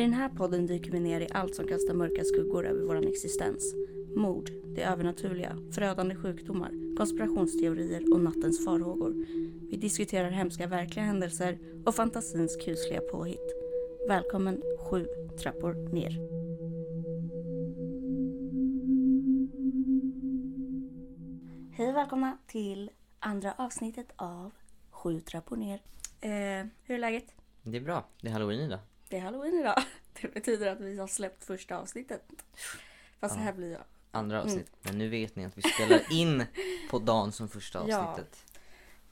I den här podden dyker vi ner i allt som kastar mörka skuggor över vår existens. Mord, det övernaturliga, förödande sjukdomar, konspirationsteorier och nattens farhågor. Vi diskuterar hemska verkliga händelser och fantasins kusliga påhitt. Välkommen sju trappor ner. Hej och välkomna till andra avsnittet av Sju trappor ner. Eh, hur är läget? Det är bra. Det är halloween idag. Det är halloween idag. Det betyder att vi har släppt första avsnittet. Fast det här blir jag. Andra avsnitt. Men nu vet ni att vi spelar in på dagen som första Ja. avsnittet.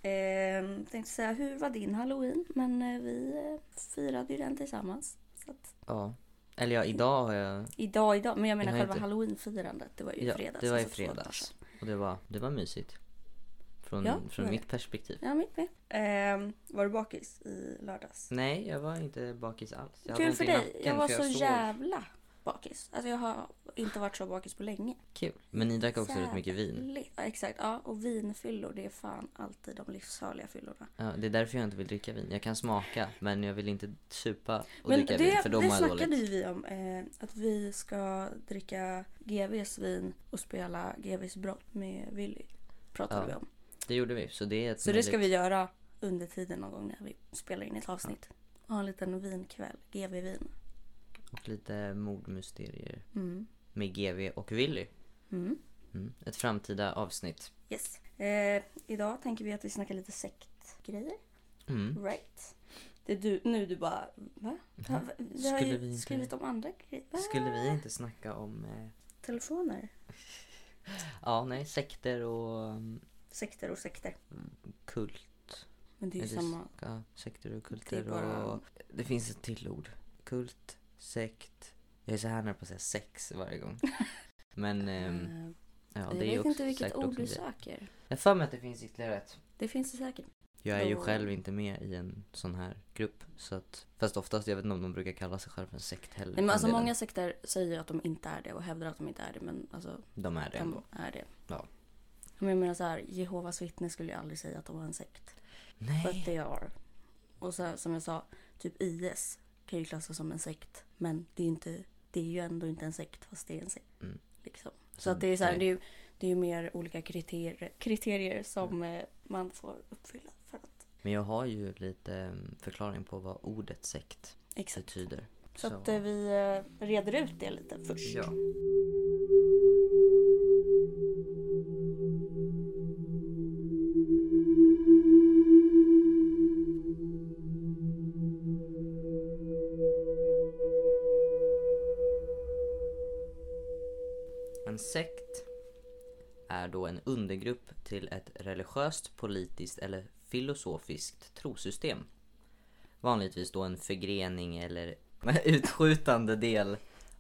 Eh, tänkte säga, hur var din halloween? Men eh, vi eh, firade ju den tillsammans. Att, Ja. Eller ja, idag har jag... idag, idag. Men jag menar Jag själva inte- halloweenfirandet. Det var ju i Ja, fredags. det var i alltså fredags. Och det var, det var mysigt. Från, Ja, det från mitt perspektiv. Ja, mitt med. Eh, var du bakis i lördags? Nej, jag var inte bakis alls. Jag Kul för dig. Jag var så sov. jävla bakis. Alltså jag har inte varit så bakis på länge. Kul. Men ni drack också rätt mycket vin. Jävligt. Ja, exakt. Ja, och vinfyllor, det är fan alltid de livsfarliga fyllorna. Ja, det är därför jag inte vill dricka vin. Jag kan smaka, men jag vill inte supa och Men dricka det, vin, för då det mår jag snackade dåligt. ju vi om. Eh, att vi ska dricka GVs vin och spela GVs brott med Willy. Pratade Ja, vi om. Det gjorde vi, så det är ett Så det ska vi göra under tiden någon gång när vi spelar in ett avsnitt. Ha en liten vinkväll. GV-vin. Och lite mordmysterier Mm. med GV och Willy. Mm. Mm. Ett framtida avsnitt. Yes. Eh, idag tänker vi att vi snackar lite sektgrejer. Mm. Right. Det är du, nu du bara, va? va? Vi har Skulle ju vi inte- skrivit om andra grejer. Va? Skulle vi inte snacka om eh, Telefoner. Ja, nej, sekter och um, Sekter och sekter. kult. Men det är ju Eller samma. Ja, sekter och Det kulter är bara- och... Det finns ett till ord. Kult, sekt. Jag är så här nära på att säga sex varje gång. Men ehm, Eh, ja, jag det är vet också inte vilket säkert ord också du grej. söker. Jag har för mig att det finns ytterligare ett. Det finns det säkert. Jag är ju Då- själv inte med i en sån här grupp. Så att, fast oftast, jag vet inte om de brukar kalla sig själva för en sekt heller. Nej, men alltså den många sekter säger att de inte är det och hävdar att de inte är det. Men alltså, De är det ändå. de är det. Ja. Men jag menar så här, Jehovas vittnen skulle ju aldrig säga att de var en sekt. But Nej. they are. Och så här, som jag sa, typ IS kan ju klassas som en sekt. Men det är ju, inte, det är ju ändå inte en sekt fast det är en sekt. Mm. Liksom. Så Alltså, att det är så här, det är ju det är ju mer olika kriterier, kriterier som eh, man får uppfylla för att Men jag har ju lite em, förklaring på vad ordet sekt Exakt. betyder. Så, att eh, vi eh, reder ut det lite först. Ja. En sekt är då en undergrupp till ett religiöst, politiskt eller filosofiskt trosystem. Vanligtvis då en förgrening eller utskjutande del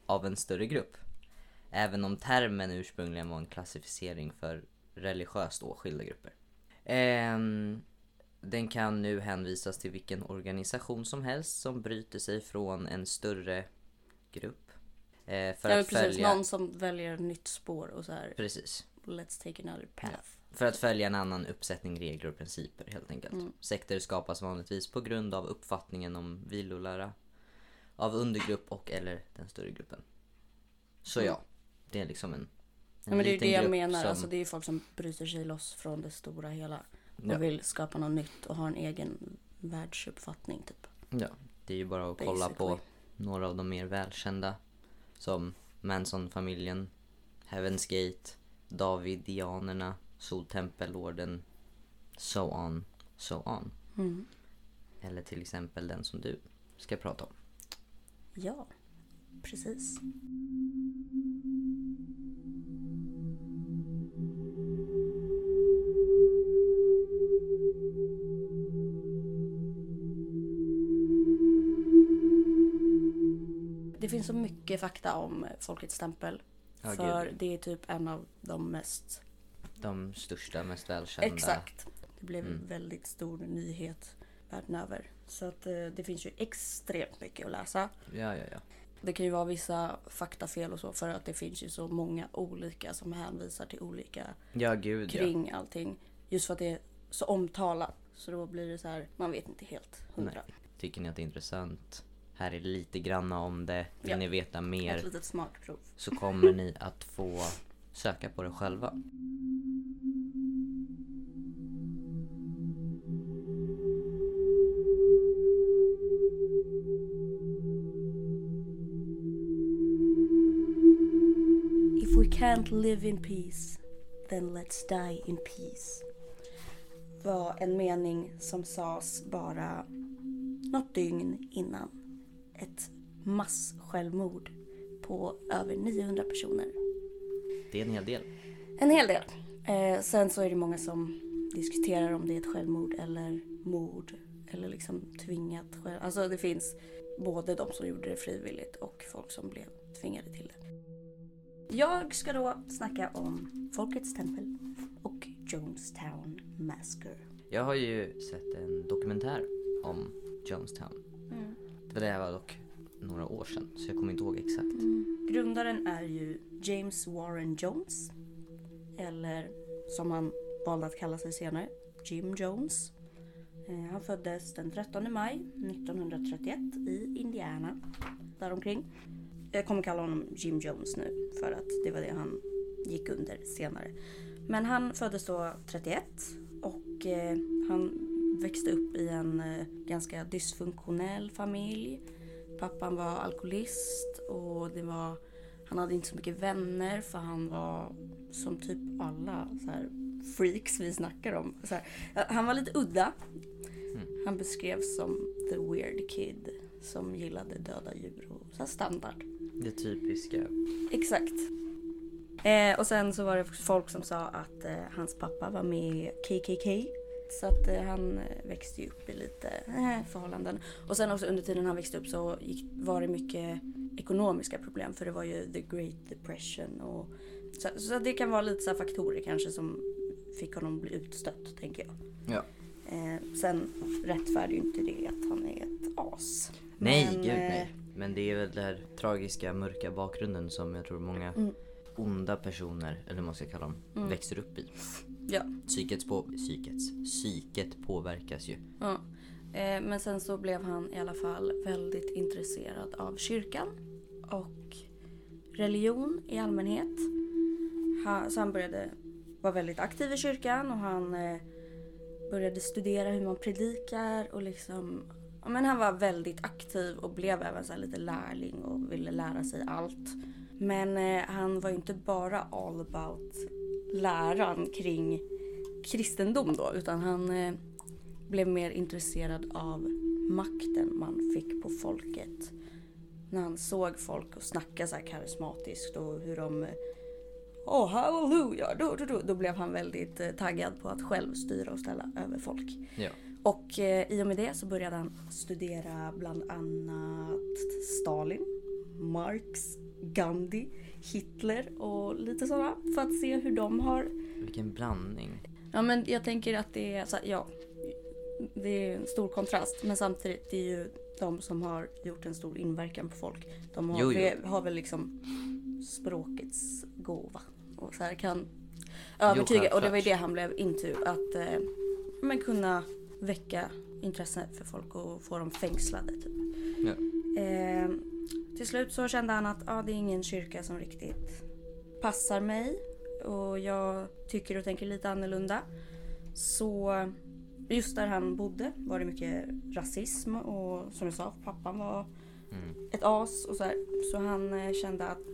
av en större grupp. Även om termen ursprungligen var en klassificering för religiöst åskilda grupper. Ehm, den kan nu hänvisas till vilken organisation som helst som bryter sig från en större grupp. Eh, för Ja, att precis. följa... Någon som väljer ett nytt spår och så här, Precis. let's take another path. För att följa en annan uppsättning regler och principer helt enkelt. Mm. Sekter skapas vanligtvis på grund av uppfattningen om vilolära av undergrupp och eller den större gruppen. Så Mm. ja, det är liksom en, en Ja, men det är det jag menar. Som, Alltså, det är ju folk som bryter sig loss från det stora hela. Och ja, vill skapa något nytt och ha en egen världsuppfattning typ. ja, det är ju bara att kolla på Basically. några av de mer välkända. Som Manson-familjen, Heaven's Gate, Davidianerna, Soltempelorden, so on, so on. Mm. Eller till exempel den som du ska prata om. Ja, precis. Mycket fakta om Folkets stämpel. Ja, för gud. det är typ en av de mest De största, mest välkända. Exakt. Det blev en Mm. väldigt stor nyhet världen över. Så att eh, det finns ju extremt mycket att läsa. Ja, ja, ja. Det kan ju vara vissa faktafel och så för att det finns ju så många olika som hänvisar till olika Ja, gud ja. kring allting. Just för att det är så omtalat. Så då blir det så här, man vet inte helt hundra. Nej. Tycker ni att det är intressant här är lite granna om det. Vill Ja. ni veta mer Ett litet smakprov. så kommer ni att få söka på det själva. If we can't live in peace, then let's die in peace. Var en mening som sades bara något dygn innan ett massjälvmord på över 900 personer. Det är en hel del. En hel del. Eh, sen så är det många som diskuterar om det är ett självmord eller mord. Eller liksom tvingat själv. Alltså det finns både de som gjorde det frivilligt och folk som blev tvingade till det. Jag ska då snacka om Folkets tempel och Jonestown Massacre. Jag har ju sett en dokumentär om Jonestown. Det där var dock några år sedan så jag kommer inte ihåg exakt. Mm. Grundaren är ju James Warren Jones. Eller som han valde att kalla sig senare, Jim Jones. Eh, han föddes den 13 maj 1931 i Indiana. Däromkring. Jag kommer kalla honom Jim Jones nu för att det var det han gick under senare. Men han föddes då 31 och eh, han växte upp i en eh, ganska dysfunktionell familj. Pappan var alkoholist och det var, han hade inte så mycket vänner för han var som typ alla så här, freaks vi snackar om. Här, han var lite udda. Han beskrevs som the weird kid som gillade döda djur och så standard. Det typiska. Exakt. Eh, och sen så var det folk som sa att eh, hans pappa var med i KKK. Så att eh, han eh, växte ju upp i lite eh, förhållanden. Och sen också under tiden han växte upp så gick, var det mycket ekonomiska problem för det var ju the great depression och så, så det kan vara lite så faktorer kanske som fick honom bli utstött tänker jag. Ja. Eh, sen rättfärdigar ju inte det att han är ett as. Nej, Men, gud nej. Men det är väl den här tragiska, mörka bakgrunden som jag tror många Mm. onda personer, eller vad man ska kalla dem, växer upp i. Ja. Psykets på... Psykets? Psyket påverkas ju. Ja. Eh, men sen så blev han i alla fall väldigt intresserad av kyrkan och religion i allmänhet. Han, så han började vara väldigt aktiv i kyrkan och han eh, började studera hur man predikar och liksom ja, men han var väldigt aktiv och blev även så lite lärling och ville lära sig allt. Men eh, han var ju inte bara all about läran kring kristendom då utan han eh, blev mer intresserad av makten man fick på folket. När han såg folk och snacka så här karismatiskt och hur de Åh, oh, halleluja! Då, då, då, då blev han väldigt eh, taggad på att själv styra och ställa över folk. Ja. Och eh, i och med det så började han studera bland annat Stalin, Marx, Gandhi, Hitler och lite sådana för att se hur de har Vilken blandning. Ja men jag tänker att det är, så, ja, det är en stor kontrast men samtidigt det är ju de som har gjort en stor inverkan på folk. De har, Jo, jo. vi har väl liksom språkets gåva och så här kan övertyga och det var ju det han blev into att eh, men kunna väcka intresse för folk och få dem fängslade typ. Ja. Eh, till slut så kände han att ah, det är ingen kyrka som riktigt passar mig och jag tycker och tänker lite annorlunda. Så just där han bodde var det mycket rasism och som jag sa, pappan var Mm. ett as och så här. Så han eh, kände att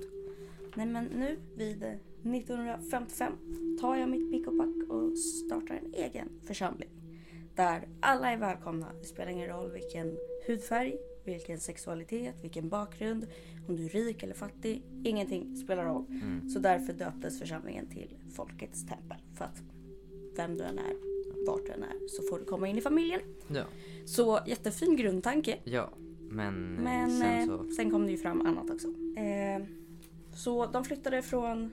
nej men nu vid eh, 1955 tar jag mitt pick och pack och startar en egen församling. Där alla är välkomna. Det spelar ingen roll vilken hudfärg, vilken sexualitet, vilken bakgrund, om du är rik eller fattig. Ingenting spelar roll. Mm. Så därför döptes församlingen till Folkets tempel. För att vem du än är, vart du än är, så får du komma in i familjen. Ja. Så jättefin grundtanke. Ja. Men, eh, Men sen eh, så... sen kom det ju fram annat också. Eh, så de flyttade från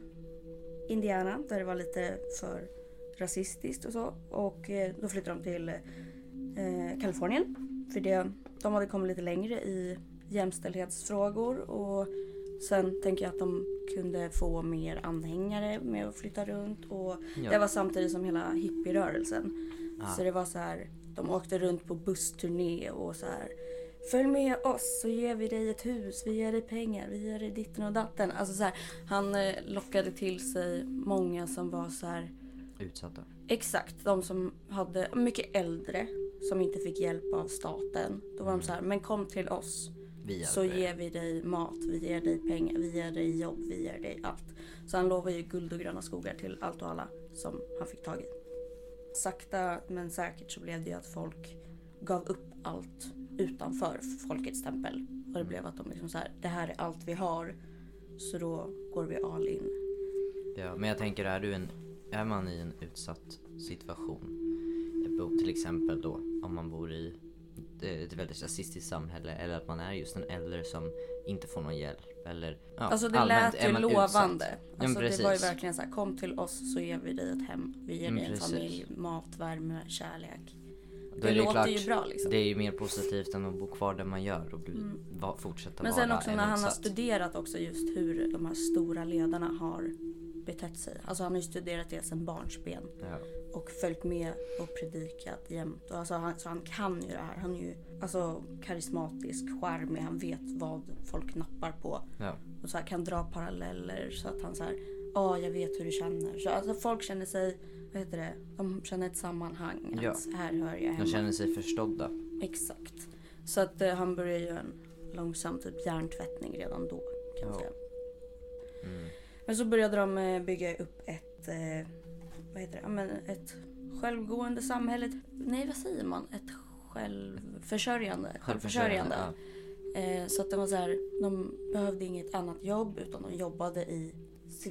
Indiana där det var lite för rasistiskt och så. Och då flyttade de till eh, Kalifornien. För det, de hade kommit lite längre i jämställdhetsfrågor och sen tänker jag att de kunde få mer anhängare med att flytta runt och Ja. det var samtidigt som hela hippierörelsen. Ah. Så det var så här, de åkte runt på bussturné och så här Följ med oss så ger vi dig ett hus, vi ger dig pengar, vi ger dig ditten och datten. Alltså så här, han eh, lockade till sig många som var så här Utsatta. Exakt, de som hade mycket äldre som inte fick hjälp av staten. Då var de så här, men kom till oss. Så er. ger vi dig mat, vi ger dig pengar, vi ger dig jobb, vi ger dig allt. Så han lovar ju guld och gröna skogar till allt och alla som han fick tag i. Sakta men säkert så blev det ju att folk gav upp allt utanför folkets tempel. Och det blev att de liksom så här, det här är allt vi har. Så då går vi all in. Ja, men jag tänker, är, du en, är man i en utsatt situation, till exempel då om man bor i ett väldigt rasistiskt samhälle eller att man är just en äldre som inte får någon hjälp eller ja, Alltså det lät är ju lovande. utsatt. Alltså men det var ju verkligen så här, kom till oss så ger vi dig ett hem. Vi ger Mm, dig en precis. familj, mat, värme, kärlek. Det är låter klart, ju bra liksom. Det är ju mer positivt än att bo kvar där man gör och bli, va, fortsätta Men vara sen också när han har studerat också just hur de här stora ledarna har betett sig. Alltså han har ju studerat det sedan barnsben. Ja. Och följt med och predikat jämt. Och alltså han, så han kan ju det här. Han är ju alltså, karismatisk, charmig. Han vet vad folk nappar på. Ja. Och så här, kan dra paralleller så att han så här, ja jag vet hur du känner. Så alltså folk känner sig, vad heter det, de känner ett sammanhang. Ja. Att här hör jag De hemma. känner sig förstådda. Exakt. Så att eh, han börjar ju en långsam typ hjärntvättning redan då kan man Ja. säga. Mm. Men så började de eh, bygga upp ett, eh, vad heter det, men ett självgående samhälle. Nej vad säger man? Ett självförsörjande. Självförsörjande. Ja. Eh, så att det var så här, de behövde inget annat jobb utan de jobbade i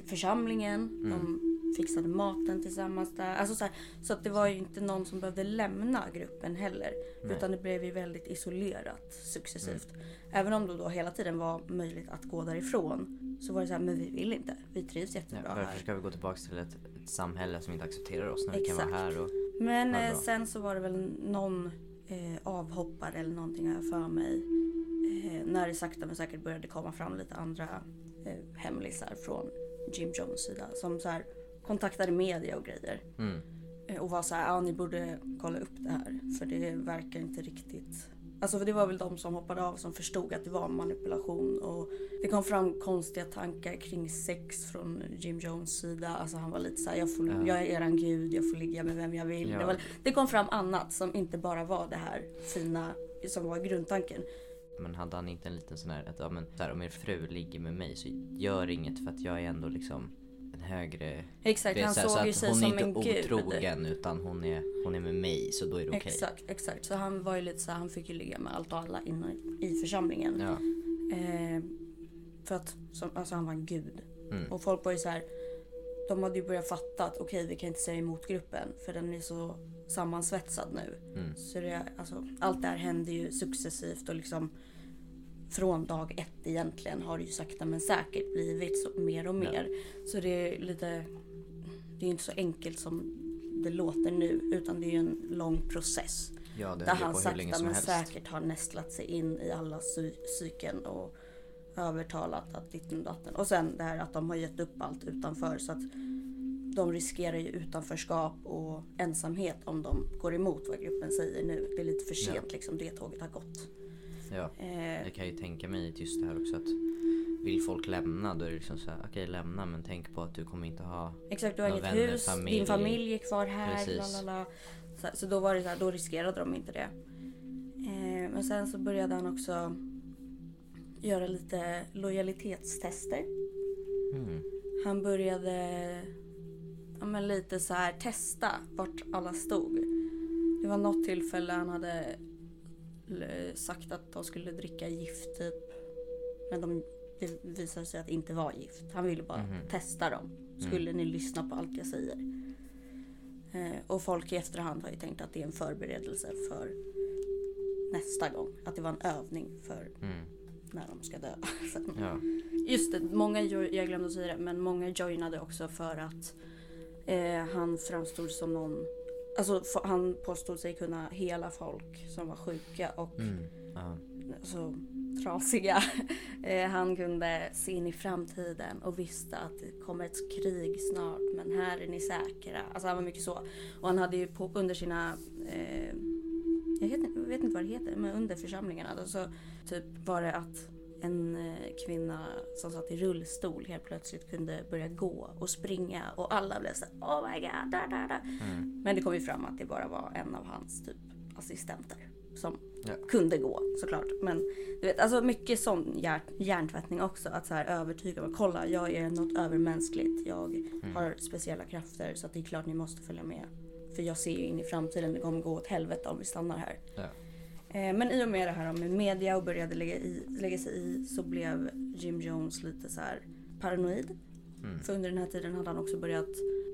församlingen. De fixade maten tillsammans där. Alltså så, här, så att det var ju inte någon som behövde lämna gruppen heller. Nej. Utan det blev ju väldigt isolerat successivt. Även om det då hela tiden var möjligt att gå därifrån. Så var det så här, men vi vill inte. Vi trivs Ja, jättebra varför här. ska vi gå tillbaka till ett, ett samhälle som inte accepterar oss när vi kan Exakt. vara här och... Men eh, sen så var det väl någon eh, avhoppare eller någonting jag för mig. Eh, när det sakta men säkert började komma fram lite andra eh, hemlisar från Jim Jones sida. Som så här kontaktade media och grejer. Mm. Eh, och var så här, ja ni borde kolla upp det här. För det verkar inte riktigt... Alltså för det var väl de som hoppade av som förstod att det var manipulation. Och det kom fram konstiga tankar kring sex från Jim Jones sida. Alltså han var lite så här, jag, får, Ja. jag är eran gud, jag får ligga med vem jag vill. Ja. Det, var, det kom fram annat som inte bara var det här fina som var grundtanken. Men hade han inte en liten sån här, att ja, men, så här, om er fru ligger med mig så gör inget för att jag är ändå liksom en högre... Exakt, det är han så här, så såg ju sig hon som är en inte gud. otrogen utan hon är, hon är med mig så då är det okej. Exakt, exakt. Så han var ju lite så här, han fick ju ligga med allt och alla inne i församlingen. Ja. Eh, för att som, alltså han var en gud. Mm. Och folk var ju så här. De hade ju börjat fatta att okej vi kan inte säga emot gruppen för den är så sammansvetsad nu. Mm. Så det, alltså, allt det här hände ju successivt och liksom från dag ett egentligen har det ju sakta men säkert blivit så, mer och mer. Så det är lite, det är inte så enkelt som det låter nu utan det är ju en lång process. Ja, det Där han sakta men säkert har nästlat sig in i alla psy- psyken och övertalat att ditten och datten. Och sen det här att de har gett upp allt utanför så att de riskerar ju utanförskap och ensamhet om de går emot vad gruppen säger nu. Det är lite för sent Ja. liksom, det tåget har gått. Ja, Eh, jag kan ju tänka mig just det här också att vill folk lämna då är det liksom så här, okej lämna men tänk på att du kommer inte ha exakt, du har inget vänner, hus, familj. din familj är kvar här, Precis. lalala. Så, så då var det så här, då riskerade de inte det. Eh, men sen så började han också göra lite lojalitetstester. Mm. Han började ja, men lite så här testa vart alla stod. Det var något tillfälle han hade sagt att de skulle dricka gift typ. Men de, det visade sig att det inte var gift. Han ville bara Mhm. testa dem. Skulle ni lyssna på allt jag säger? Eh, och folk i efterhand har ju tänkt att det är en förberedelse för nästa gång. Att det var en övning för Mm. när de ska dö. Ja. Just det, många, jag glömde att säga det, men många joinade också för att eh, han framstod som någon, alltså han påstod sig kunna hela folk som var sjuka och Mm. Så trasiga. Eh, han kunde se in i framtiden och visste att det kommer ett krig snart men här är ni säkra. Alltså han var mycket så. Och han hade ju på, under sina, eh, jag vet, inte- vad det heter, men under församlingarna då, så typ var det att en eh, kvinna som satt i rullstol helt plötsligt kunde börja gå och springa och alla blev så oh my god. Da, da, da. Mm. Men det kom ju fram att det bara var en av hans typ assistenter som Ja. kunde gå såklart. Men du vet, alltså mycket sån hjär, hjärntvättning också. Att så här övertyga mig. Kolla, jag är något övermänskligt. Jag Mm. har speciella krafter så det är klart ni måste följa med. För jag ser ju in i framtiden. Det kommer gå åt helvete om vi stannar här. Ja. Eh, Men i och med det här med media och började lägga, i, lägga sig i så blev Jim Jones lite så paranoid. Mm. För under den här tiden hade han också börjat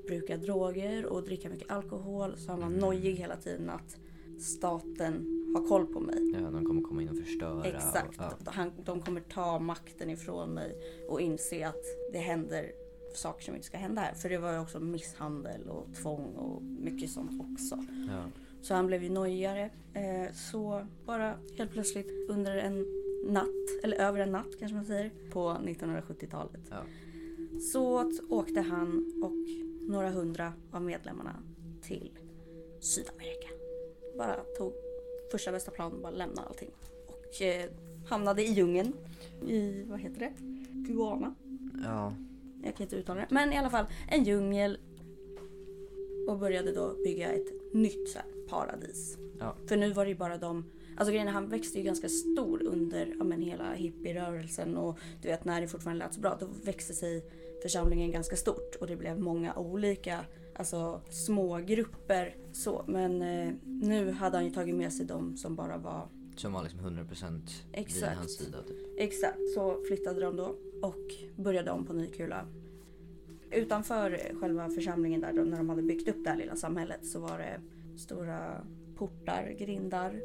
bruka droger och dricka mycket alkohol. Så han var Mm. nojig hela tiden att staten har koll på mig. ja, de kommer komma in och förstöra. Exakt. Och, ja. Han, de kommer ta makten ifrån mig och inse att det händer saker som inte ska hända här. För det var ju också misshandel och tvång och mycket sånt också. Ja. Så han blev ju nojigare. Eh, så bara helt plötsligt under en natt, eller över en natt kanske man säger, på 1970-talet. Ja. Så åkte han och några hundra av medlemmarna till Sydamerika. Bara tog första bästa plan och bara lämnade allting. Och eh, hamnade i djungeln. I, vad heter det? Guyana. ja. Jag kan inte uttala det. Men i alla fall en djungel. Och började då bygga ett nytt så här, paradis. Ja. För nu var det ju bara de Alltså grejen han växte ju ganska stor under ja, men, hela hippierörelsen och du vet när det fortfarande lät så bra då växte sig församlingen ganska stort och det blev många olika alltså små grupper så men eh, nu hade han ju tagit med sig de som bara var Som var liksom 100% vid Exakt. hans sida. Typ. Exakt, så flyttade de då och började om på ny kula. Utanför själva församlingen där då, när de hade byggt upp det här lilla samhället så var det stora portar, grindar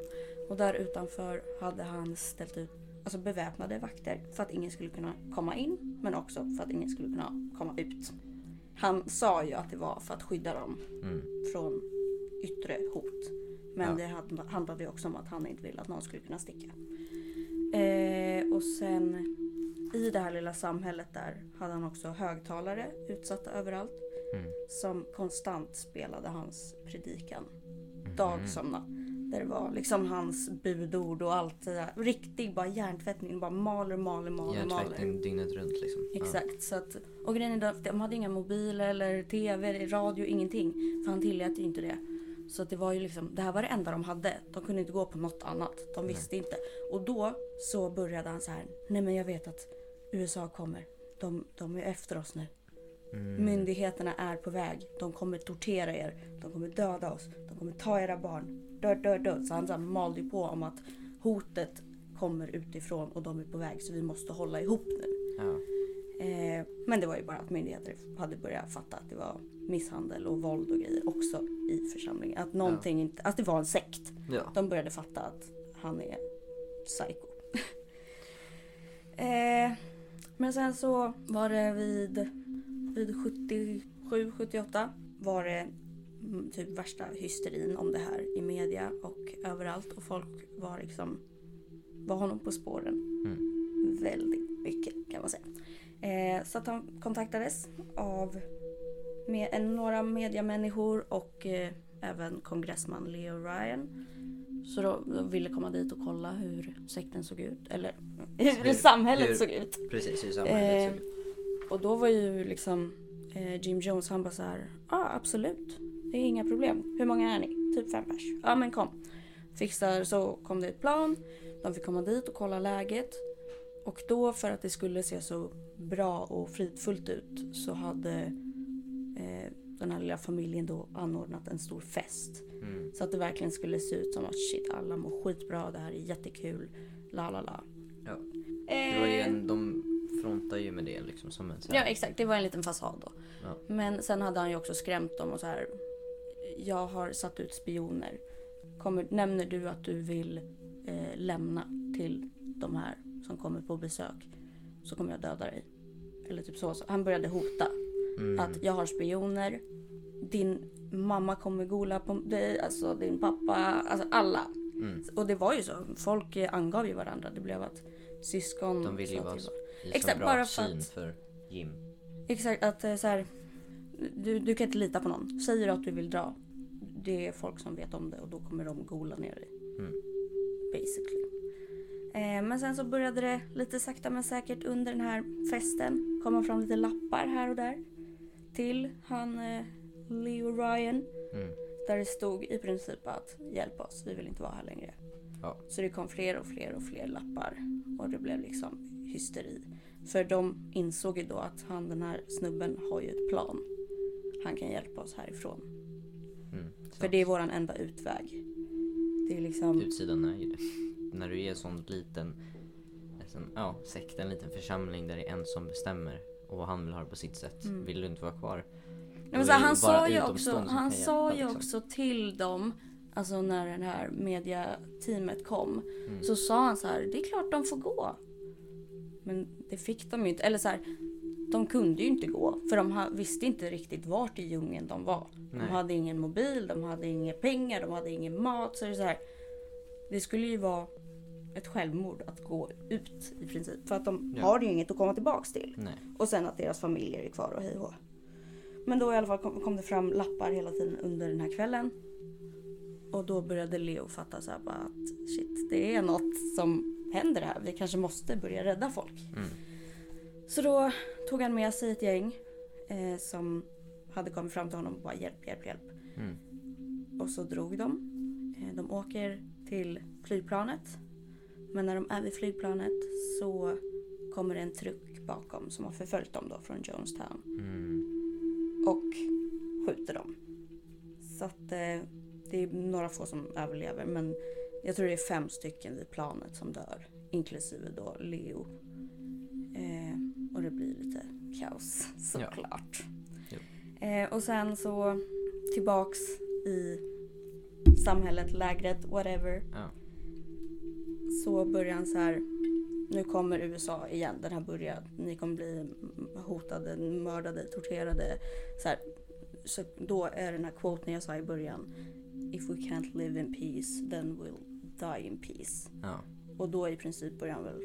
och där utanför hade han ställt ut alltså beväpnade vakter för att ingen skulle kunna komma in men också för att ingen skulle kunna komma ut. Han sa ju att det var för att skydda dem Mm. från yttre hot. Men Ja. det hand- handlade ju också om att han inte ville att någon skulle kunna sticka. Eh, och sen i det här lilla samhället där hade han också högtalare utsatta överallt. Mm. Som konstant spelade hans predikan. Mhm. Dag som natt. Där det var liksom hans budord och allt det där. Riktig bara hjärntvättning. Bara maler, maler, maler, maler. Hjärntvättning dygnet runt liksom. Exakt. Så att, och grejen är att de hade inga mobiler eller tv, radio, ingenting. För han tillät ju inte det. Så det var ju liksom, det här var det enda de hade. De kunde inte gå på något annat. De visste inte. Och då så började han så här. Nej men jag vet att USA kommer. De, de är efter oss nu. Ja. Mm. Myndigheterna är på väg. De kommer tortera er. De kommer döda oss. De kommer ta era barn. Död, död, död. Så han så malde ju på om att hotet kommer utifrån och de är på väg. Så vi måste hålla ihop nu. Ja. Eh, men det var ju bara att myndigheter hade börjat fatta att det var misshandel och våld och grejer också i församlingen. Att någonting inte, att det var en sekt. ja. De började fatta att han är psycho. eh, men sen så var det vid, vid 77, 78 var det mm, typ värsta hysterin om det här i media och överallt. Och folk var liksom var honom på spåren Mm. väldigt mycket kan man säga. Eh, så att han kontaktades av med, några mediamänniskor och eh, även kongressman Leo Ryan. Så då, de ville komma dit och kolla hur sekten såg ut. Eller hur, Hur- samhället hur- såg ut. Precis, hur samhället Eh, såg ut. Och då var ju liksom eh, Jim Jones han bara så här. Ja ah, absolut. Det är inga problem. Hur många är ni? Typ fem pers. Ja men kom. Fixar så kom det ett plan. De fick komma dit och kolla läget. Och då för att det skulle se så bra och fridfullt ut så hade eh, den här lilla familjen då anordnat en stor fest. Mm. Så att det verkligen skulle se ut som att shit alla mår skitbra, det här är jättekul. La la la. Ja. Det var ju Eh, en, de frontar ju med det liksom som en så Ja här, exakt, det var en liten fasad då. Ja. Men sen hade han ju också skrämt dem och så här. Jag har satt ut spioner. Kommer, nämner du att du vill eh, lämna till de här som kommer på besök så kommer jag döda dig. Eller typ så. så. Han började hota. mm. Att jag har spioner. Din mamma kommer gola på dig. Alltså din pappa. Alltså alla. Mm. Och det var ju så. Folk eh, angav ju varandra. Det blev att syskon. De ville ju vara Exakt, bara för syn att- för Jim. Exakt, att eh, så här, du, du kan inte lita på någon. Säger du att du vill dra, det är folk som vet om det och då kommer de gola ner dig. Mm. basically. Eh, men sen så började det lite sakta men säkert under den här festen komma fram lite lappar här och där. Till han eh, Leo Ryan. Mm. Där det stod i princip att hjälp oss, vi vill inte vara här längre. Ja. Så det kom fler och fler och fler lappar. Och det blev liksom hysteri. För de insåg ju då att han den här snubben har ju ett plan. Han kan hjälpa oss härifrån. Mm. För det är våran enda utväg. Det är liksom... Utsidan är ju det. När du är en sån liten en ja, sekt, en liten församling där det är en som bestämmer och han vill ha det på sitt sätt. Mm. Vill du inte vara kvar? Då så han sa ju också, han sa ju liksom. också till dem, alltså när det här mediateamet kom, Mm. så sa han så här, det är klart de får gå. Men det fick de ju inte, eller så här, de kunde ju inte gå för de visste inte riktigt vart i djungeln de var. De Nej. hade ingen mobil, de hade inga pengar, de hade ingen mat. Så det, så här, det skulle ju vara ett självmord att gå ut i princip. För att de Ja. har ju inget att komma tillbaks till. Nej. Och sen att deras familjer är kvar och hej och. Men då i alla fall kom, kom det fram lappar hela tiden under den här kvällen. Och då började Leo fatta så här bara att shit, det är något som händer här. Vi kanske måste börja rädda folk. Mm. Så då tog han med sig ett gäng eh, som hade kommit fram till honom och bara hjälp, hjälp, hjälp. Mm. Och så drog de. Eh, de åker till flygplanet. Men när de är vid flygplanet så kommer det en truck bakom som har förföljt dem då från Jonestown Mm. och skjuter dem. Så att eh, det är några få som överlever men jag tror det är fem stycken vid planet som dör. Inklusive då Leo. Eh, och det blir lite kaos såklart. Jo. Eh, och sen så tillbaks i samhället, lägret, whatever. Ja. Så börjar han så här. Nu kommer USA igen. Den här börjar. Ni kommer bli hotade, mördade, torterade. Så, här. så då är den här quoten jag sa i början. If we can't live in peace then we'll die in peace. Ja. Och då i princip börjar han väl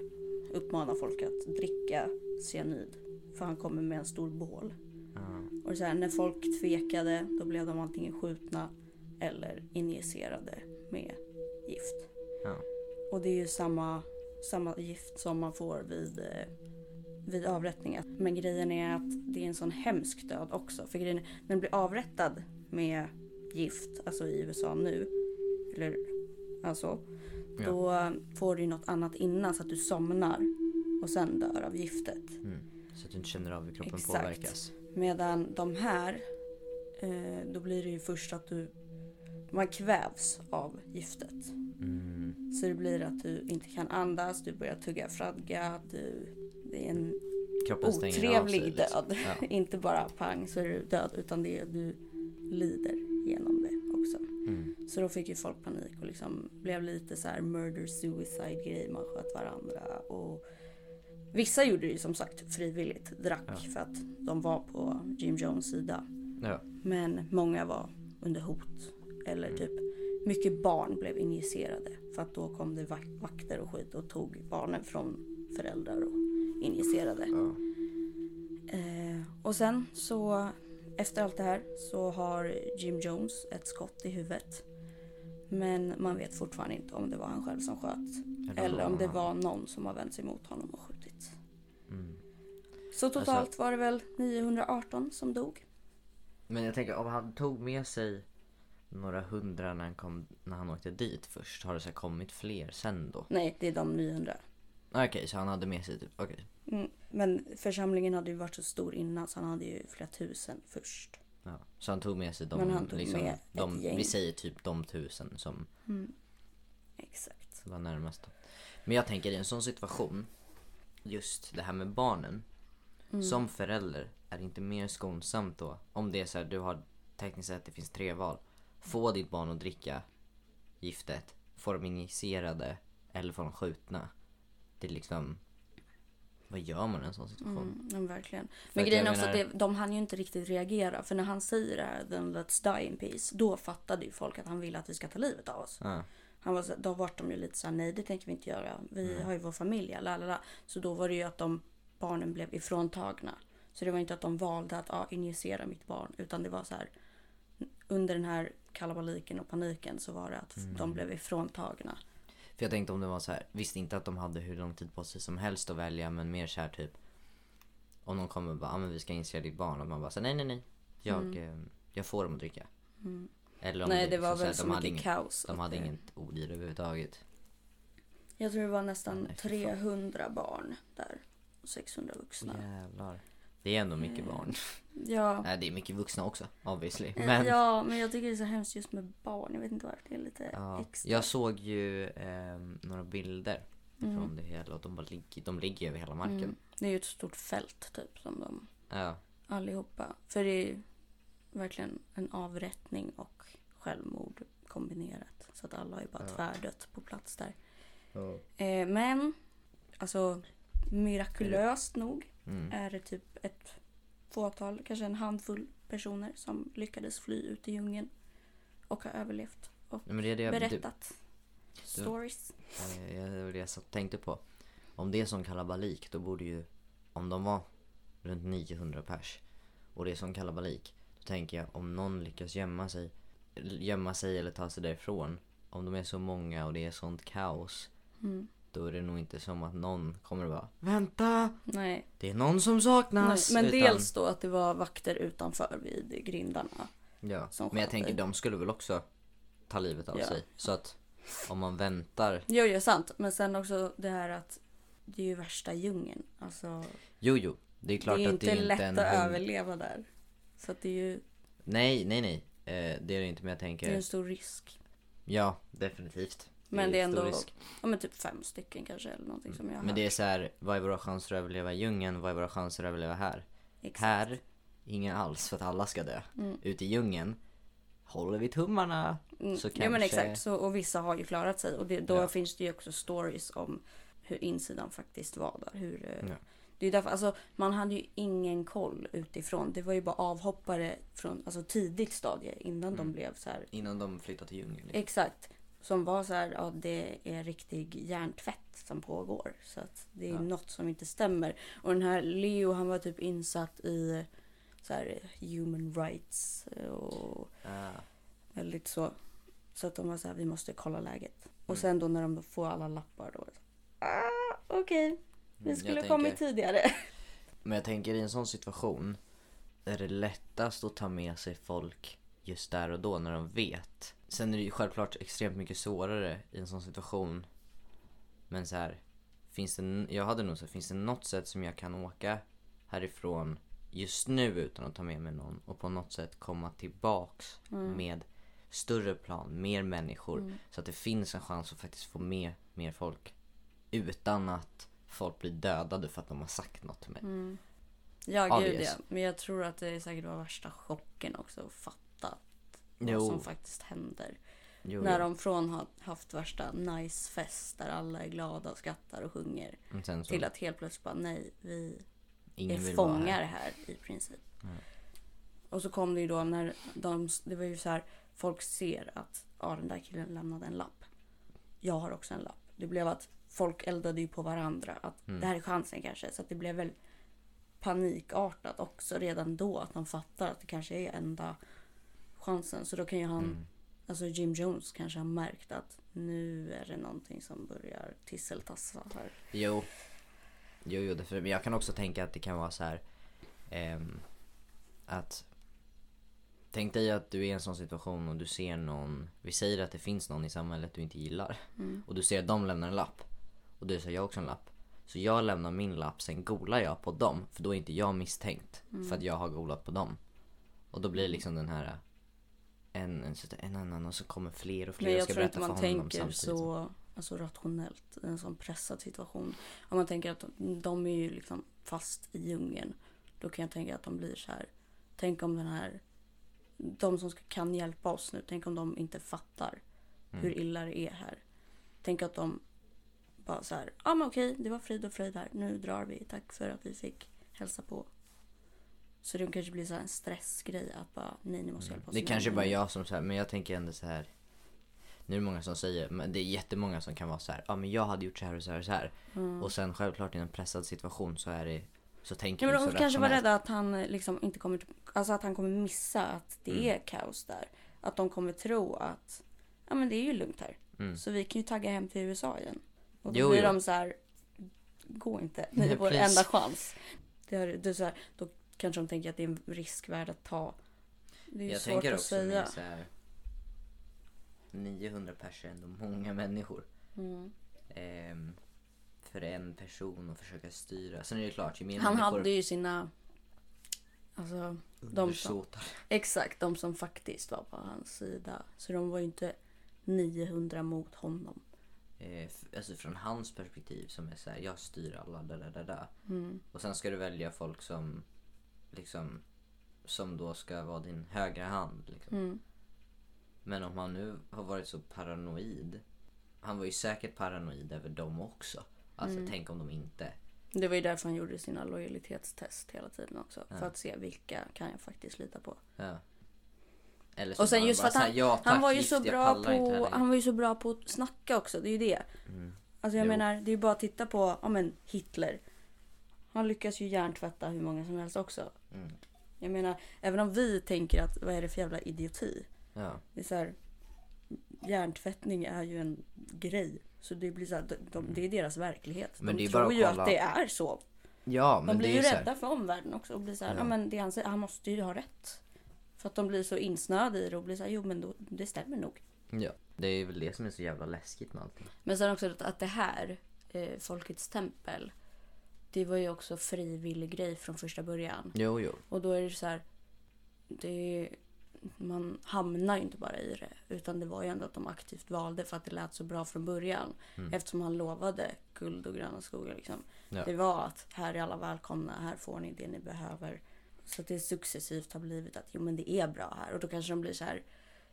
uppmana folk att dricka cyanid. För han kommer med en stor bål. Ja. Och så här, när folk tvekade då blev de antingen skjutna eller injicerade med gift. Ja. Och det är ju samma, samma gift som man får vid, eh, vid avrättningar. Men grejen är att det är en sån hemsk död också. För grejen är, när du blir avrättad med gift, alltså i USA nu, eller alltså, Ja. då får du ju något annat innan så att du somnar och sen dör av giftet. Mm. Så att du inte känner av hur kroppen Exakt. påverkas. Medan de här, eh, då blir det ju först att du, man kvävs av giftet. Mm. Så det blir att du inte kan andas, du börjar tugga fradga, du, det är en Kroppen av sig. otrevlig liksom. död. Ja. inte bara pang så är du död utan det är, du lider genom det också. Mm. Så då fick ju folk panik och liksom blev lite så här murder suicide grej, man sköt varandra och Vissa gjorde det ju som sagt frivilligt, drack Ja. för att de var på Jim Jones sida. Ja. Men många var under hot. Eller typ mycket barn blev injicerade. För att då kom det vak- vakter och skit och tog barnen från föräldrar och injicerade. Ja. Eh, och sen så efter allt det här så har Jim Jones ett skott i huvudet. Men man vet fortfarande inte om det var han själv som sköt. Eller om det var någon som har vänt sig mot honom och skjutit. Mm. Så totalt Alltså- var det väl 918 som dog. Men jag tänker om han tog med sig några hundra när han, kom, när han åkte dit först. Har det så kommit fler sen då? Nej, det är de 900. Okej, så han hade med sig typ, okej. Mm, men församlingen hade ju varit så stor innan så han hade ju flera tusen först. Ja. Så han tog med sig de, Men han tog liksom, med ett de gäng. vi säger typ de tusen som Exakt. var närmast. Då. Men jag tänker i en sån situation, just det här med barnen. Mm. Som förälder, är det inte mer skonsamt då? Om det är så här, du har tekniskt sett det finns tre val. Få ditt barn att dricka giftet, få dem injicerade eller få dem skjutna. Det liksom, vad gör man i en sån situation? Mm, verkligen. Men att grejen är också att menar- det, de hann ju inte riktigt reagera. För när han säger det här, then let's die in peace. Då fattade ju folk att han ville att vi ska ta livet av oss. Ja. Han var så, då vart de ju lite såhär, nej det tänker vi inte göra. Vi har ju vår familj, lalala. Så då var det ju att de barnen blev ifråntagna. Så det var inte att de valde att ah, injicera mitt barn. Utan det var så här under den här kalabaliken och paniken så var det att Mm. de blev ifråntagna. För jag tänkte om det var så här, visste inte att de hade hur lång tid på sig som helst att välja men mer så här typ om någon kommer och bara, ah, men vi ska initiera ditt barn och man bara så nej nej nej. Jag, eh, jag får dem att dricka. Eller om Mm. Nej det var så väl så de hade mycket inget, kaos. De hade det- inget odyr överhuvudtaget. Jag tror det var nästan Nej, fy fan. 300 barn där. Och 600 vuxna. Jävlar. Det är ändå mycket Mm. barn. Ja. Nej det är mycket vuxna också obviously. Eh, Men Ja, men jag tycker det är så hemskt just med barn. Jag vet inte varför. Det är lite ja, extra. jag såg ju ehm, några bilder Mm. från det hela och de, bara ligger, de ligger över hela marken. Mm. Det är ju ett stort fält typ som de Ja. allihopa. För det är ju verkligen en avrättning och självmord kombinerat. Så att alla har ju bara Ja. tvärdött på plats där. Eh, men, alltså mirakulöst nog Mm. är det typ ett fåtal, kanske en handfull personer som lyckades fly ut i djungeln och har överlevt och Nej, men det är det jag, du, berättat stories. Eh, jag- Det var det jag tänkte på. Om det är som kalabalik då borde ju, om de var runt 900 pers och det är som kalabalik. Då tänker jag om någon lyckas gömma sig, gömma sig eller ta sig därifrån. Om de är så många och det är sånt kaos. Mm. Då är det nog inte som att någon kommer att bara Vänta! Nej, Det är någon som nej. saknas! men Utan- dels då att det var vakter utanför vid grindarna. Ja, som men jag sköter. tänker de skulle väl också ta livet av Ja. sig. Så att om man väntar. Jo, jo, sant. Men sen också det här att det är ju värsta djungeln. Alltså, Jo, jo. Det är klart det är att inte det är lätt inte en att hund- överleva där. Så att det är ju Nej, nej, nej. Eh, det är det inte, men jag det är tänker... en stor risk. Ja, definitivt. Men det är ändå, ja men typ fem stycken kanske eller någonting som jag har Men det är så här, vad är våra chanser att överleva i djungeln? Vad är våra chanser att överleva här? Exakt. Här, ingen alls för att alla ska dö. Mm. Ute i djungeln, håller vi tummarna. Mm. Så Ja men kanske- exakt, så, och vissa har ju klarat sig. Och det, då Ja. finns det ju också stories om hur insidan faktiskt var där. Hur, eh, Ja. Det är därför, alltså, man hade ju ingen koll utifrån. Det var ju bara avhoppare från alltså, tidigt stadie innan de Mm. blev så här. Innan de flyttar till djungeln. Liksom. Exakt. Som var så här, ja det är riktig hjärntvätt som pågår. Så att det är Ja. något som inte stämmer. Och den här Leo han var typ insatt i så här human rights och Ah, väldigt så. Så att de var så här, vi måste kolla läget. Och Mm. sen då när de får alla lappar då. Ah, okej. Vi Mm, skulle jag kommit tänker- tidigare. Men jag tänker i en sån situation är det lättast att ta med sig folk just där och då när de vet. Sen är det ju självklart extremt mycket svårare i en sån situation. Men så här, finns det, jag hade nog sagt, finns det något sätt som jag kan åka härifrån just nu utan att ta med mig någon och på något sätt komma tillbaks med större plan, mer människor. Så att det finns en chans att faktiskt få med mer folk. Utan att folk blir dödade för att de har sagt något till mig. Ja, gud ja. Men jag tror att det är säkert var värsta chocken också att fatta Jo. vad som faktiskt händer. Jo, När de från har haft värsta nice fest där alla är glada och skrattar och sjunger. Så, Till att helt plötsligt bara nej, vi är fångar här. här i princip. Och så kom det ju då när de, det var ju så här, folk ser att ja, den där killen lämnade en lapp. Jag har också en lapp. Det blev att folk eldade ju på varandra. Att det här är chansen kanske. Så att det blev väl panikartat också redan då. Att de fattar att det kanske är enda chansen. Så då kan ju han, alltså Jim Jones kanske har märkt att nu är det någonting som börjar tisseltassa här. Jo. Jo, jo, därför, men jag kan också tänka att det kan vara så här. ehm, att Tänk dig att du är i en sån situation och du ser någon, vi säger att det finns någon i samhället du inte gillar. Och du ser att de lämnar en lapp. Och du säger jag också en lapp. Så jag lämnar min lapp, sen golar jag på dem. För då är inte jag misstänkt. För att jag har golat på dem. Och då blir det liksom den här en, en, en annan och så kommer fler och fler Men och jag ska tror inte man tänker så alltså, rationellt i en sån pressad situation. Om man tänker att de är ju liksom fast i djungeln. Då kan jag tänka att de blir så här. Tänk om den här. De som ska, kan hjälpa oss nu. Tänk om de inte fattar Mm. hur illa det är här. Tänk att de bara så här. Ja ah, men okej, det var frid och fröjd här. Nu drar vi. Tack för att vi fick hälsa på. Så det kanske blir så en stressgrej att bara nej ni måste hjälpa oss. Det nu, kanske nu, bara nu. jag som så här, men jag tänker ändå så här. Nu är det många som säger, men det är jättemånga som kan vara så här, ja men jag hade gjort så här och så här och så här. Och sen självklart i en pressad situation så är det, så tänker Ja, men så de kanske var rädda att han liksom inte kommer, alltså att han kommer missa att det Mm. är kaos där. Att de kommer tro att, ja men det är ju lugnt här. Mm. Så vi kan ju tagga hem till USA igen. Och då Jo, blir jo. de så här, gå inte, ni är vår enda chans. Det är, det är så här, då kanske de tänker att det är en risk värd att ta. Det är Jag svårt tänker att också säga. så här 900 pers är ändå många människor. Mm. Ehm, för en person att försöka styra. Sen är det klart, ju mer Han människor hade ju sina, alltså de som, exakt de som faktiskt var på hans sida. Så de var ju inte 900 mot honom. Eh, alltså från hans perspektiv som är så här, jag styr alla, da, da, da. Mm. Och sen ska du välja folk som liksom som då ska vara din högra hand. Liksom. Mm. Men om han nu har varit så paranoid. Han var ju säkert paranoid över dem också. Alltså Mm. tänk om de inte. Det var ju därför han gjorde sina lojalitetstest hela tiden också. För att se vilka kan jag faktiskt lita på. Ja. Och sen just för att han, ja, han tack, var ju gift, så bra på, han var ju så bra på att snacka också. Det är ju det. Mm. Alltså jag Jo. menar, det är ju bara att titta på, ja men Hitler. Han lyckas ju hjärntvätta hur många som helst också. Mm. Jag menar, även om vi tänker att vad är det för jävla idioti? Ja. Det är så här, hjärntvättning är ju en grej. Så det blir så här, de, de, det är deras verklighet. Men de tror ju kolla- att det är så. ja De men blir det är ju rädda för omvärlden också och blir så här, Ja. ja. men det han säger, han måste ju ha rätt. För att de blir så insnöade i det och blir så här, jo men då, det stämmer nog. Ja. Det är väl det som är så jävla läskigt med allting. Men sen också att, att det här, eh, Folkets tempel, det var ju också frivillig grej från första början. Jo, jo. Och då är det så här, det är, man hamnar ju inte bara i det. Utan det var ju ändå att de aktivt valde för att det lät så bra från början. Eftersom han lovade guld och gröna skogar. Liksom. Ja. Det var att här är alla välkomna, här får ni det ni behöver. Så att det successivt har blivit att jo men det är bra här. Och då kanske de blir så här.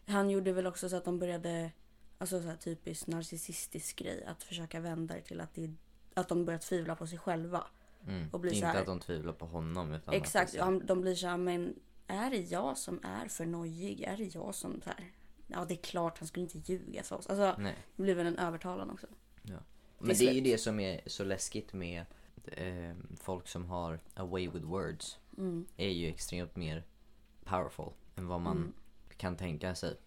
Han gjorde väl också så att de började, alltså så här typiskt narcissistisk grej. Att försöka vända det till att, det, att de börjar tvivla på sig själva. Mm. Och blir så Inte här- att de tvivlar på honom. Utan Exakt, Att det så- de blir så här, men är det jag som är för nojig? Är det jag som så här, ja det är klart han skulle inte ljuga för oss. Alltså Nej. det blir väl en övertalan också. Men det är ju det som är så läskigt med eh, folk som har a way with words. Mm. Är ju extremt mer powerful än vad man Mm. kan tänka sig.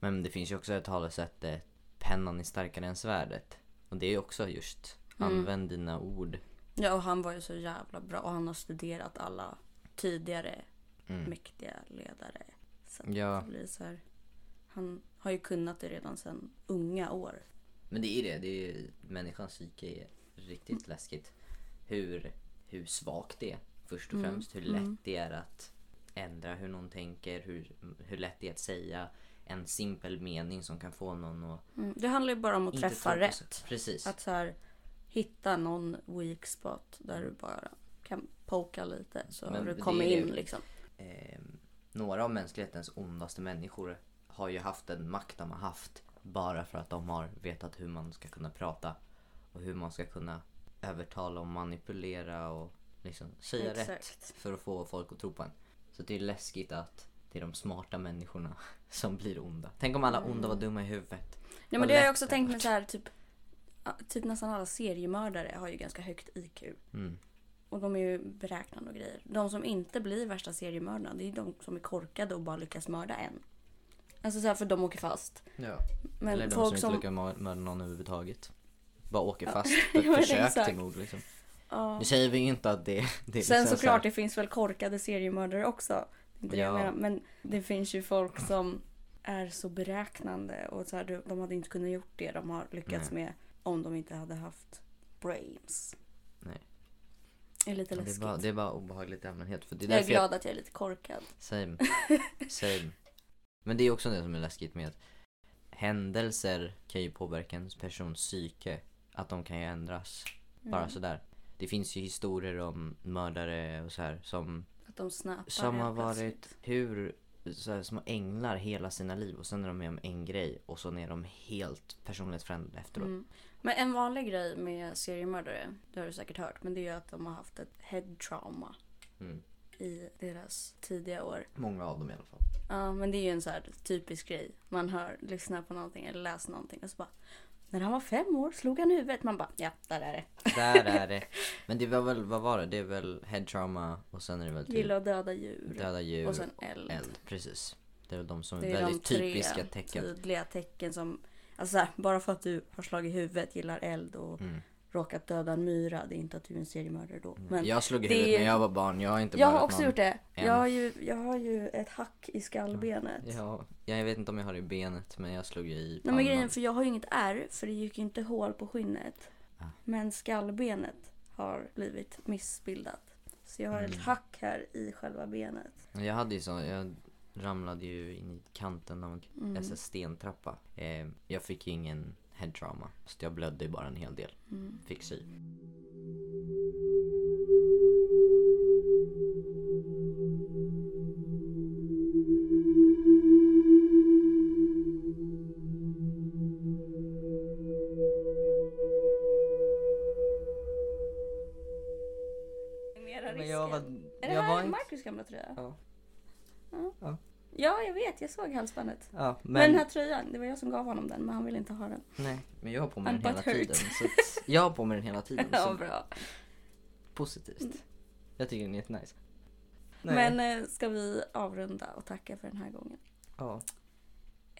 Men det finns ju också ett talesätt, eh, pennan är starkare än svärdet. Och det är ju också just. Använd dina ord. Ja och han var ju så jävla bra och han har studerat alla tidigare Mm. mäktiga ledare. Så Ja. det blir så här, han har ju kunnat det redan sedan unga år. Men det är det, det är, människans psyke är riktigt läskigt. Hur, hur svagt det är först och främst. Hur lätt det är att ändra hur någon tänker. Hur, hur lätt det är att säga en simpel mening som kan få någon att Mm. Det handlar ju bara om att träffa rätt. Precis. Att så här, hitta någon weak spot där du bara kan poka lite så Men du kommer är det. in liksom. eh, några av mänsklighetens ondaste människor har ju haft den makt de har haft bara för att de har vetat hur man ska kunna prata och hur man ska kunna övertala och manipulera och liksom säga rätt Exakt. för att få folk att tro på en. Så det är läskigt att det är de smarta människorna som blir onda. Tänk om alla onda var dumma i huvudet. Ja, men det har jag också tänkt mig så här, typ, typ nästan alla seriemördare har ju ganska högt IQ. Mm. Och de är ju beräknande och grejer. De som inte blir värsta seriemördarna, det är de som är korkade och bara lyckas mörda en. Alltså så här, för de åker fast. Ja. Men Eller de folk som som... inte lyckas mör- mörda någon överhuvudtaget. Bara åker Ja. fast för Ja, men ett försök till mord liksom. Ja. Nu säger vi inte att det, det är Sen liksom såklart, så det finns väl korkade seriemördare också. Det det jag Ja. menar, men det finns ju folk som är så beräknande och så här, de- de hade inte kunnat gjort det de har lyckats med om de inte hade haft brains. Nej. Det är lite här, det, är läskigt. bara, det är bara obehagligt i allmänhet. För det är jag är glad att jag är lite korkad. Same. Same. Men det är också det som är läskigt med att händelser kan ju påverka en persons psyke. Att de kan ju ändras. Bara Mm. sådär. Det finns ju historier om mördare och så här som, Att de snappar som har varit hur så här, små änglar hela sina liv och sen är de med om en grej och så är de helt personlighetsförändrade efteråt. Mm. Men en vanlig grej med seriemördare, det har du säkert hört, men det är att de har haft ett head trauma Mm. i deras tidiga år. Många av dem i alla fall. Ja, men det är ju en så här typisk grej. Man hör, lyssnar på någonting eller läser någonting och så bara när han var fem år slog han huvudet. Man bara ja, där är det. Där är det. Men det var väl, vad var det? Det är väl head trauma och sen är det väl typ Gilla att döda djur. döda djur och sen eld. eld. Precis. Det är väl de som är Det är de väldigt tre typiska tecken. tydliga tecken som Alltså så här, bara för att du har slagit huvudet, gillar eld och Mm. råkat döda en myra. Det är inte att du är en seriemördare då. Men jag slog i är huvudet när jag var barn. Jag har inte jag har också gjort det. än. Jag har, ju, jag har ju ett hack i skallbenet. Ja, jag vet inte om jag har det i benet men jag slog ju i Nej pannan. men grejen för jag har ju inget ärr för det gick ju inte hål på skinnet. Ah. Men skallbenet har blivit missbildat. Så jag har ett Mm. hack här i själva benet. Jag hade ju så, jag ramlade ju in i kanten av en Mm. Stentrappa. Eh, jag fick ju ingen head trauma. Så jag blödde ju bara en hel del. Mm. Fick sy. Men jag var, Är det här var inte... Marcus gamla tröja? Ja. Ja. Ja. Ja, jag vet. Jag såg halsbandet. Ja, Men, men, den här tröjan, det var jag som gav honom den, men han ville inte ha den. nej, men jag har på mig I'm den hela butthurt. tiden. Så att, jag har på mig den hela tiden. Ja, bra. positivt. Jag tycker den är jättenice. Nej. Men eh, ska vi avrunda och tacka för den här gången? Ja,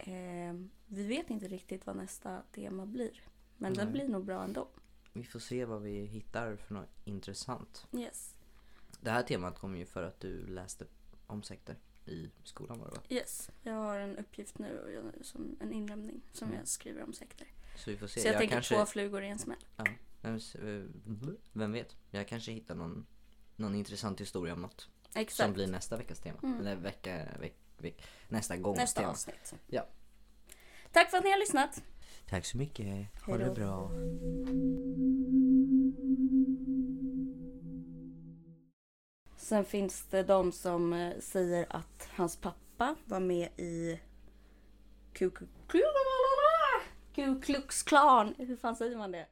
Eh, vi vet inte riktigt vad nästa tema blir. Men Nej. den blir nog bra ändå. vi får se vad vi hittar för något intressant. Yes. Det här temat kom ju för att du läste om sekter i skolan var det va? Yes. Jag har en uppgift nu jag- som en inlämning som Mm. jag skriver om sekter. Så vi får se. Så jag, tänker kanske, två flugor i en smäll. ja, vem, eh, vet? Jag kanske hittar någon, någon intressant historia om något. Som Exakt. blir nästa veckas tema. Mm. Eller vecka, veck, veck, nästa gångs Nästa tema. avsnitt. Ja. Tack för att ni har lyssnat. Tack så mycket. Ha det bra. Sen finns det de som eh, säger att hans pappa var med i Ku Klux Klan. Hur fan säger man det?